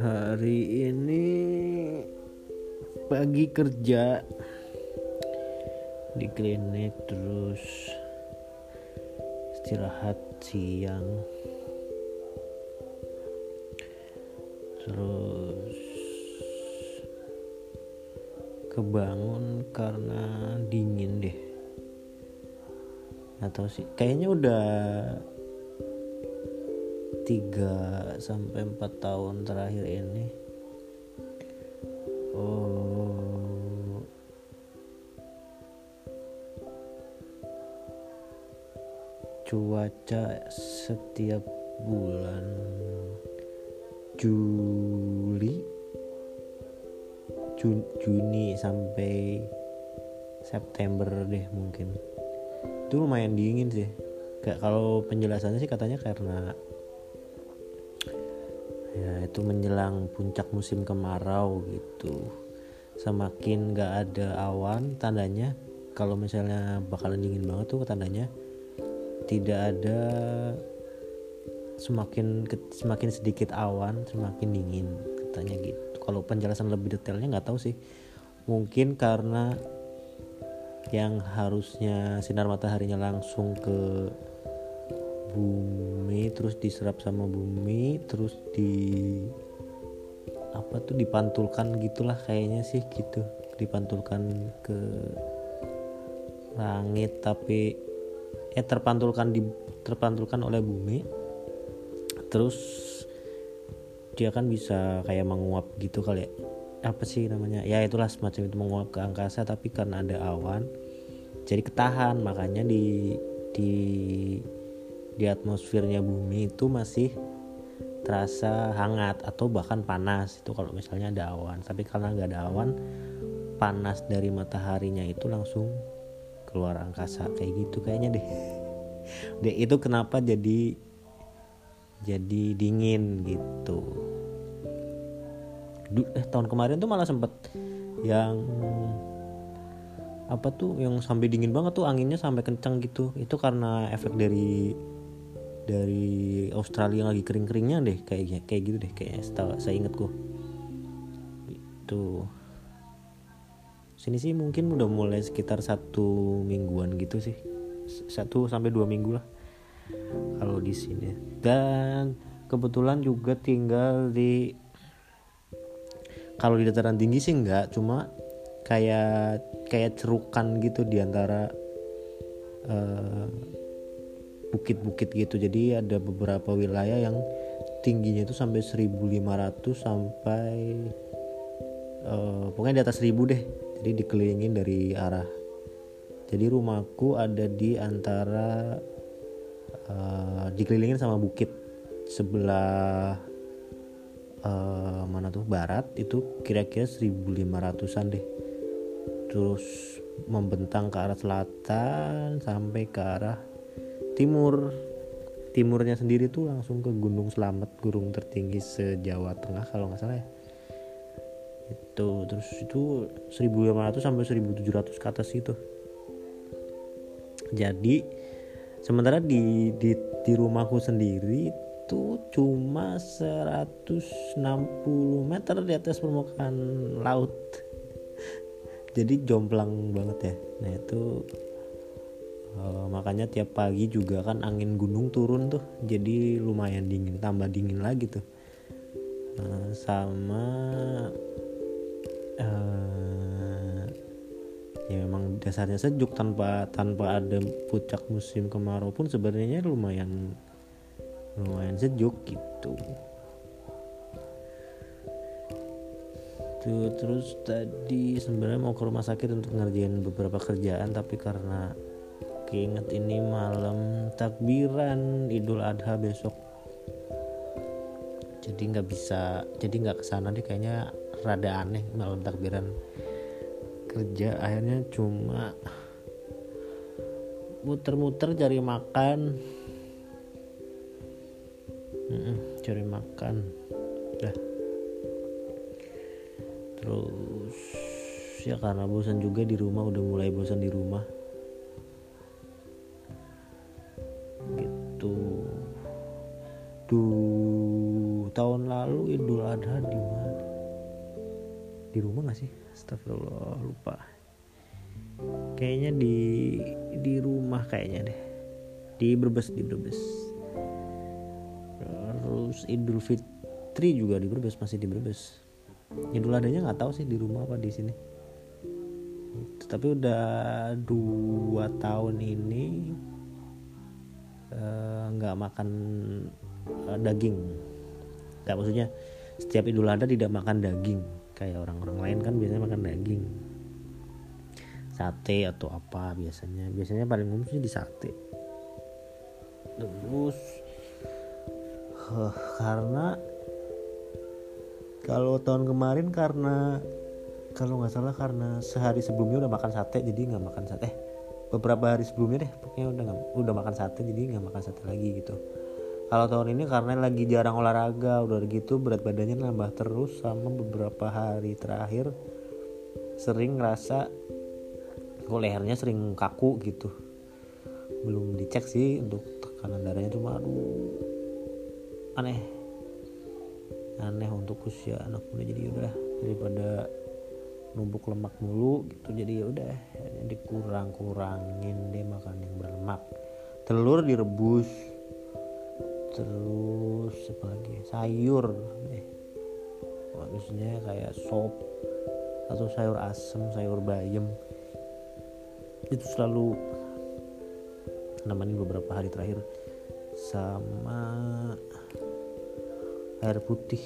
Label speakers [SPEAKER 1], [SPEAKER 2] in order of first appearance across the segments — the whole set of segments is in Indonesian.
[SPEAKER 1] hari ini pagi kerja di klinik terus istirahat siang. Terus kebangun karena dingin deh atau sih. Kayaknya udah 3 sampai 4 tahun terakhir ini. Oh. Cuaca setiap bulan Juli Jun, Juni sampai September deh mungkin itu lumayan dingin sih. Kayak kalau penjelasannya sih katanya karena ya itu menjelang puncak musim kemarau gitu. Semakin gak ada awan tandanya kalau misalnya bakalan dingin banget tuh tandanya tidak ada semakin semakin sedikit awan semakin dingin katanya gitu. Kalau penjelasan lebih detailnya nggak tahu sih. Mungkin karena yang harusnya sinar mataharinya langsung ke bumi terus diserap sama bumi terus di apa tuh dipantulkan gitulah kayaknya sih gitu. Dipantulkan ke langit tapi eh terpantulkan di terpantulkan oleh bumi. Terus dia kan bisa kayak menguap gitu kali ya apa sih namanya? Ya itulah semacam itu menguap ke angkasa tapi karena ada awan jadi ketahan. Makanya di di di atmosfernya bumi itu masih terasa hangat atau bahkan panas itu kalau misalnya ada awan. Tapi karena nggak ada awan panas dari mataharinya itu langsung keluar angkasa. Kayak gitu kayaknya deh. Deh itu kenapa jadi jadi dingin gitu eh tahun kemarin tuh malah sempet yang apa tuh yang sampai dingin banget tuh anginnya sampai kencang gitu. Itu karena efek dari dari Australia yang lagi kering-keringnya deh kayak kayak gitu deh kayaknya setahu saya inget kok itu sini sih mungkin udah mulai sekitar satu mingguan gitu sih. Satu sampai dua minggu lah kalau di sini. Dan kebetulan juga tinggal di kalau di dataran tinggi sih enggak cuma kayak kayak cerukan gitu di antara uh, bukit-bukit gitu. Jadi ada beberapa wilayah yang tingginya itu sampai 1500 sampai uh, pokoknya di atas 1000 deh. Jadi dikelilingin dari arah. Jadi rumahku ada di antara uh, dikelilingin sama bukit sebelah uh, mana tuh barat itu kira-kira 1500an deh. Terus membentang ke arah selatan sampai ke arah timur. Timurnya sendiri tuh langsung ke Gunung Selamet gunung tertinggi se-Jawa Tengah kalau nggak salah ya. Itu terus itu 1500 sampai 1700 ke atas itu. Jadi sementara di di di rumahku sendiri itu cuma 160 meter di atas permukaan laut. Jadi jomplang banget ya. Nah itu uh, makanya tiap pagi juga kan angin gunung turun tuh. Jadi lumayan dingin tambah dingin lagi tuh. Uh, sama uh, ya memang dasarnya sejuk tanpa tanpa ada puncak musim kemarau pun sebenarnya lumayan lumayan sejuk gitu. Tuh terus tadi sebenarnya mau ke rumah sakit untuk ngerjain beberapa kerjaan tapi karena keinget ini malam takbiran Idul Adha besok. Jadi nggak bisa jadi nggak ke sana deh kayaknya rada aneh malam takbiran kerja. Akhirnya cuma muter-muter cari makan mm cari makan. Dah. Terus ya karena bosan juga di rumah udah mulai bosan di rumah. Itu tuh tahun lalu Idul Adha di mana? Di rumah gak sih? Astagfirullah lupa. Kayaknya di di rumah kayaknya deh. Di Brebes di Brebes terus Idul Fitri juga di Brebes masih di Brebes. Idul adanya nggak tahu sih di rumah apa di sini. Tapi udah dua tahun ini eh, nggak uh, makan uh, daging. Nggak maksudnya setiap Idul Adha tidak makan daging. Kayak orang-orang lain kan biasanya makan daging. Sate atau apa biasanya. Biasanya paling umum sih di sate. Terus uh, karena kalau tahun kemarin karena kalau nggak salah karena sehari sebelumnya udah makan sate jadi nggak makan sate. Eh beberapa hari sebelumnya deh pokoknya udah gak, udah makan sate jadi nggak makan sate lagi gitu. Kalau tahun ini karena lagi jarang olahraga udah gitu berat badannya nambah terus sama beberapa hari terakhir sering ngerasa kok lehernya sering kaku gitu. Belum dicek sih untuk tekanan darahnya cuma aduh aneh. Aneh untuk usia anak muda jadi udah daripada numpuk lemak mulu gitu jadi ya udah. Dikurang kurangin deh makan yang berlemak. Telur direbus. Terus apa lagi sayur. Deh bagusnya kayak sop atau sayur asem sayur bayam. Itu selalu nemenin beberapa hari terakhir sama air putih.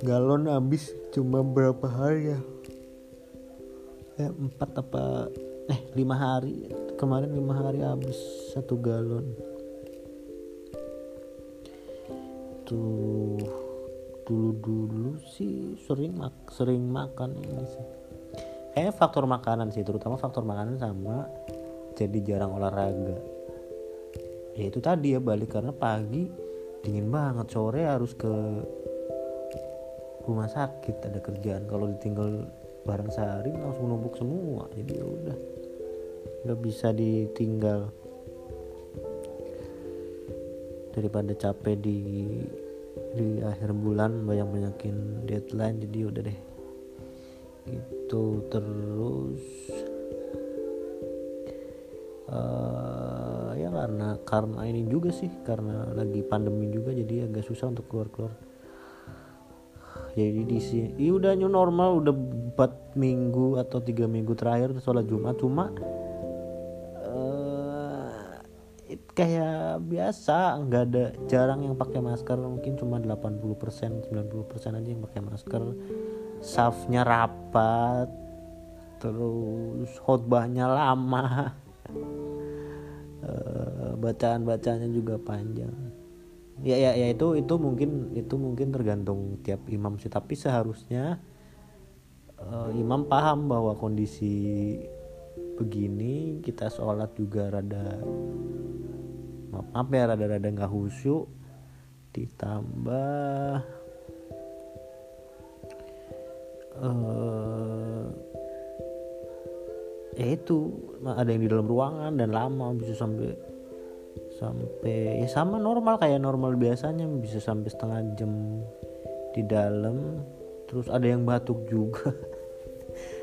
[SPEAKER 1] Galon habis cuma berapa hari ya? Eh, empat apa? Eh lima hari. Kemarin lima hari habis satu galon. Tuh dulu dulu sih sering mak sering makan ini sih. Kayaknya faktor makanan sih terutama faktor makanan sama jadi jarang olahraga. Ya itu tadi ya balik karena pagi dingin banget. Sore harus ke rumah sakit ada kerjaan. Kalau ditinggal bareng sehari langsung numpuk semua. Jadi ya udah nggak bisa ditinggal. Daripada capek di di akhir bulan banyak banyakin deadline jadi ya udah deh. Itu terus. Ya karena karena ini juga sih karena lagi pandemi juga jadi agak susah untuk keluar keluar jadi di sini ya udah new normal udah 4 minggu atau tiga minggu terakhir sholat jumat. Cuma uh, kayak biasa nggak ada jarang yang pakai masker mungkin cuma 80% 90% aja yang pakai masker. Safnya rapat terus khotbahnya lama bacaan bacanya juga panjang. Ya ya ya itu itu mungkin itu mungkin tergantung tiap imam sih. Tapi seharusnya uh, imam paham bahwa kondisi begini kita sholat juga rada maaf, maaf ya rada-rada nggak khusyuk. Ditambah uh, itu ada yang di dalam ruangan dan lama bisa sampai sampai ya sama normal kayak normal biasanya. Bisa sampai setengah jam di dalam. Terus ada yang batuk juga.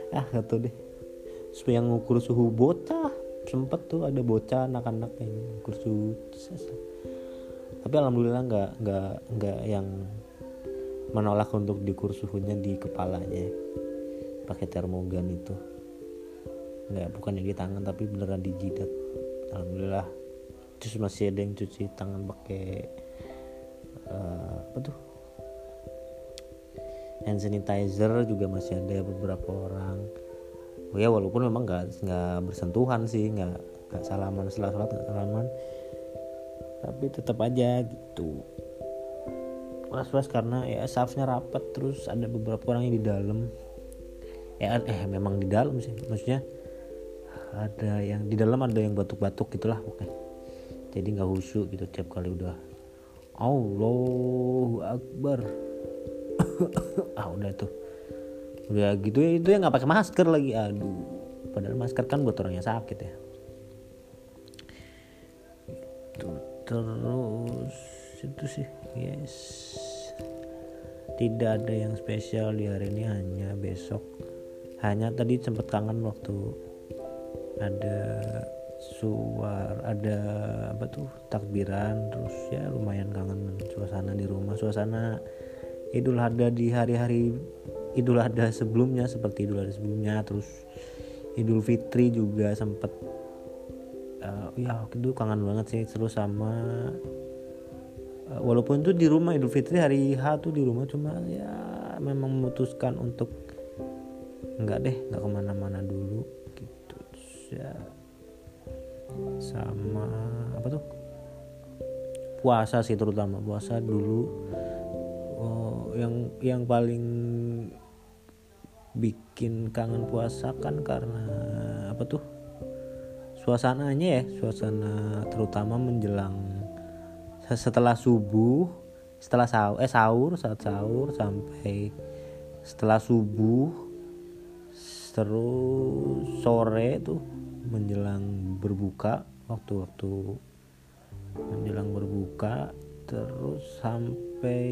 [SPEAKER 1] Ah gak tau deh. Supaya yang ngukur suhu bocah. Sempet tuh ada bocah anak-anak yang ngukur suhu. Tapi alhamdulillah nggak nggak nggak yang menolak untuk dikur suhunya di kepalanya. Pakai termogan itu. Nggak bukan yang di tangan tapi beneran di jidat. Alhamdulillah terus masih ada yang cuci tangan pakai uh, apa tuh? Hand sanitizer juga masih ada beberapa orang. Oh ya walaupun memang nggak nggak bersentuhan sih nggak nggak salaman setelah sholat nggak salaman. Tapi tetap aja gitu. Was-was karena ya safnya rapat terus ada beberapa orang yang di dalam. Ya eh memang di dalam sih maksudnya ada yang di dalam ada yang batuk-batuk gitulah oke jadi nggak husu gitu tiap kali udah Allahu Akbar. Ah udah tuh. Udah gitu ya itu ya nggak pakai masker lagi. Aduh padahal masker kan buat orang yang sakit ya. Terus itu sih yes. Tidak ada yang spesial di hari ini hanya besok. Hanya tadi sempat kangen waktu ada suar ada apa tuh takbiran terus ya lumayan kangen suasana di rumah. Suasana Idul Adha di hari-hari Idul Adha sebelumnya seperti Idul Adha sebelumnya terus Idul Fitri juga sempet uh, ya itu kangen banget sih terus sama uh, walaupun tuh di rumah Idul Fitri hari H tuh di rumah cuma ya memang memutuskan untuk nggak deh nggak ke mana-mana dulu gitu. Terus ya sama apa tuh? Puasa sih terutama puasa dulu. Oh, yang yang paling bikin kangen puasa kan karena apa tuh? Suasananya ya suasana terutama menjelang setelah subuh setelah sahur eh sahur saat sahur sampai setelah subuh terus sore tuh menjelang berbuka waktu-waktu menjelang berbuka terus sampai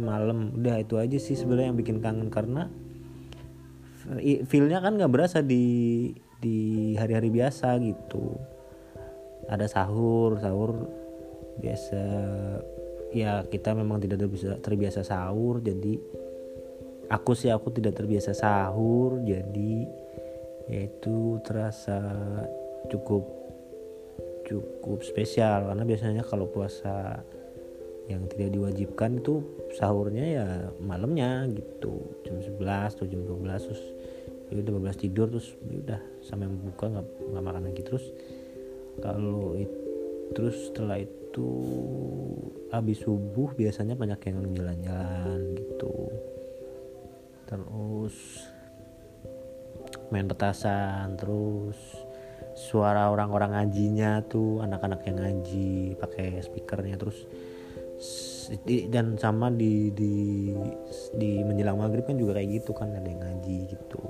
[SPEAKER 1] malam. Udah itu aja sih sebenarnya yang bikin kangen karena feelnya kan nggak berasa di di hari-hari biasa gitu. Ada sahur sahur biasa ya kita memang tidak terbiasa terbiasa sahur jadi aku sih aku tidak terbiasa sahur jadi yaitu terasa cukup cukup spesial. Karena biasanya kalau puasa yang tidak diwajibkan itu sahurnya ya malamnya gitu. Jam 11 atau jam 12 terus ya udah 12 tidur terus ya udah sampai buka nggak nggak makan lagi. Terus kalau itu terus setelah itu habis subuh biasanya banyak yang jalan-jalan gitu. Terus main petasan terus suara orang-orang ngajinya tuh anak-anak yang ngaji pakai speakernya terus dan sama di di di menjelang maghrib kan juga kayak gitu kan ada yang ngaji gitu.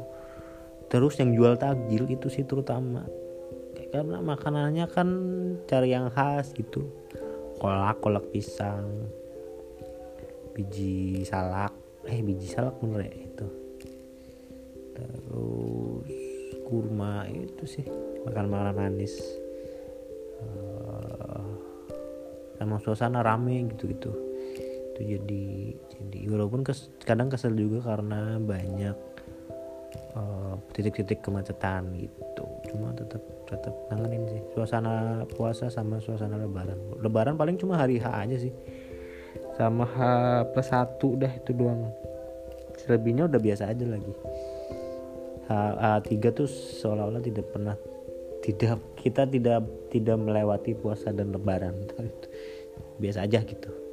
[SPEAKER 1] Terus yang jual takjil itu sih terutama. Karena makanannya kan cari yang khas gitu. Kolak kolak pisang biji salak. Eh biji salak bener ya kurma itu sih. Makan makanan manis. Uh, emang suasana rame gitu gitu itu jadi jadi walaupun kes, kadang kesel juga karena banyak eh, titik-titik uh, kemacetan gitu. Cuma tetap tetap nanganin sih. Suasana puasa sama suasana lebaran. Lebaran paling cuma hari H aja sih. Sama H plus satu dah itu doang. Selebihnya udah biasa aja lagi A3 tuh seolah-olah tidak pernah tidak kita tidak tidak melewati puasa dan lebaran. Biasa aja gitu